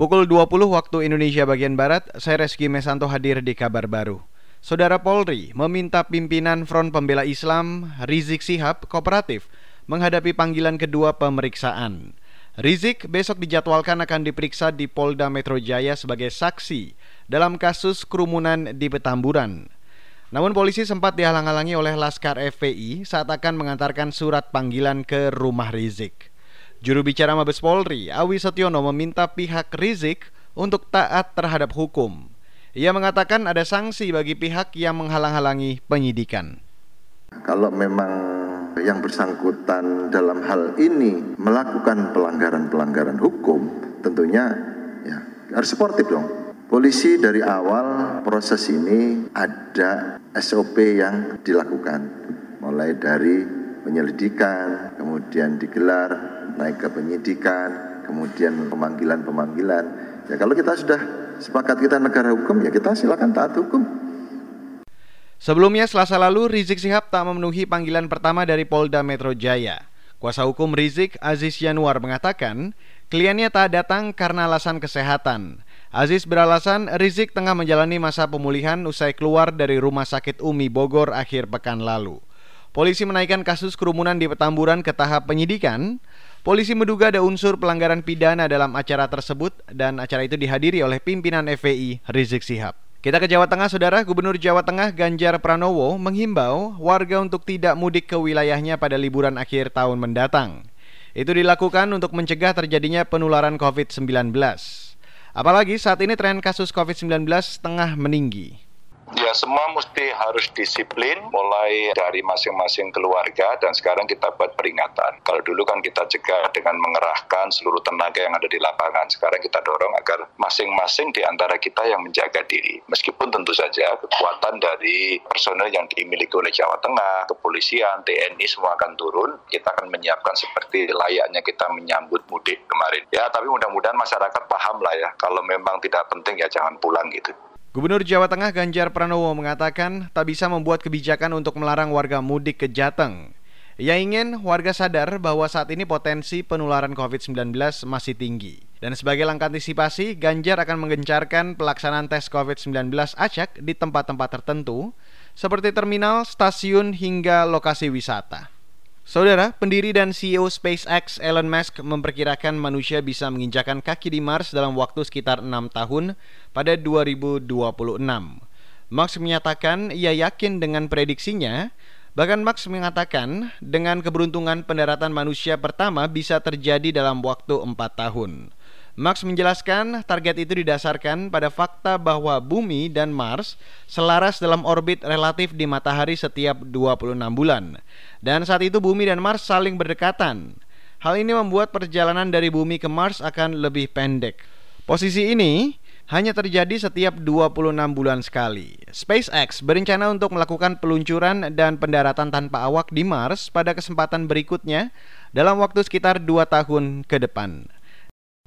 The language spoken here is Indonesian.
Pukul 20 waktu Indonesia bagian Barat, saya Reski Mesanto hadir di kabar baru. Saudara Polri meminta pimpinan Front Pembela Islam Rizik Sihab kooperatif menghadapi panggilan kedua pemeriksaan. Rizik besok dijadwalkan akan diperiksa di Polda Metro Jaya sebagai saksi dalam kasus kerumunan di Petamburan. Namun polisi sempat dihalang-halangi oleh Laskar FPI saat akan mengantarkan surat panggilan ke rumah Rizik. Juru bicara Mabes Polri, Awi Setiono meminta pihak Rizik untuk taat terhadap hukum. Ia mengatakan ada sanksi bagi pihak yang menghalang-halangi penyidikan. Kalau memang yang bersangkutan dalam hal ini melakukan pelanggaran-pelanggaran hukum, tentunya ya harus sportif dong. Polisi dari awal proses ini ada SOP yang dilakukan, mulai dari penyelidikan, kemudian digelar naik ke penyidikan, kemudian pemanggilan-pemanggilan. Ya kalau kita sudah sepakat kita negara hukum ya kita silakan taat hukum. Sebelumnya Selasa lalu Rizik Sihab tak memenuhi panggilan pertama dari Polda Metro Jaya. Kuasa hukum Rizik Aziz Yanuar mengatakan kliennya tak datang karena alasan kesehatan. Aziz beralasan Rizik tengah menjalani masa pemulihan usai keluar dari Rumah Sakit Umi Bogor akhir pekan lalu. Polisi menaikkan kasus kerumunan di Petamburan ke tahap penyidikan. Polisi menduga ada unsur pelanggaran pidana dalam acara tersebut dan acara itu dihadiri oleh pimpinan FPI Rizik Sihab. Kita ke Jawa Tengah, Saudara. Gubernur Jawa Tengah Ganjar Pranowo menghimbau warga untuk tidak mudik ke wilayahnya pada liburan akhir tahun mendatang. Itu dilakukan untuk mencegah terjadinya penularan COVID-19. Apalagi saat ini tren kasus COVID-19 tengah meninggi. Ya semua mesti harus disiplin mulai dari masing-masing keluarga dan sekarang kita buat peringatan. Kalau dulu kan kita cegah dengan mengerahkan seluruh tenaga yang ada di lapangan. Sekarang kita dorong agar masing-masing di antara kita yang menjaga diri. Meskipun tentu saja kekuatan dari personel yang dimiliki oleh Jawa Tengah, kepolisian, TNI semua akan turun. Kita akan menyiapkan seperti layaknya kita menyambut mudik kemarin. Ya tapi mudah-mudahan masyarakat paham lah ya. Kalau memang tidak penting ya jangan pulang gitu. Gubernur Jawa Tengah Ganjar Pranowo mengatakan tak bisa membuat kebijakan untuk melarang warga mudik ke Jateng. Ia ingin warga sadar bahwa saat ini potensi penularan COVID-19 masih tinggi. Dan sebagai langkah antisipasi, Ganjar akan menggencarkan pelaksanaan tes COVID-19 acak di tempat-tempat tertentu, seperti terminal, stasiun, hingga lokasi wisata. Saudara, pendiri dan CEO SpaceX Elon Musk memperkirakan manusia bisa menginjakan kaki di Mars dalam waktu sekitar 6 tahun pada 2026. Musk menyatakan ia yakin dengan prediksinya, bahkan Musk mengatakan dengan keberuntungan pendaratan manusia pertama bisa terjadi dalam waktu 4 tahun. Max menjelaskan target itu didasarkan pada fakta bahwa Bumi dan Mars selaras dalam orbit relatif di matahari setiap 26 bulan. Dan saat itu Bumi dan Mars saling berdekatan. Hal ini membuat perjalanan dari Bumi ke Mars akan lebih pendek. Posisi ini hanya terjadi setiap 26 bulan sekali. SpaceX berencana untuk melakukan peluncuran dan pendaratan tanpa awak di Mars pada kesempatan berikutnya dalam waktu sekitar 2 tahun ke depan.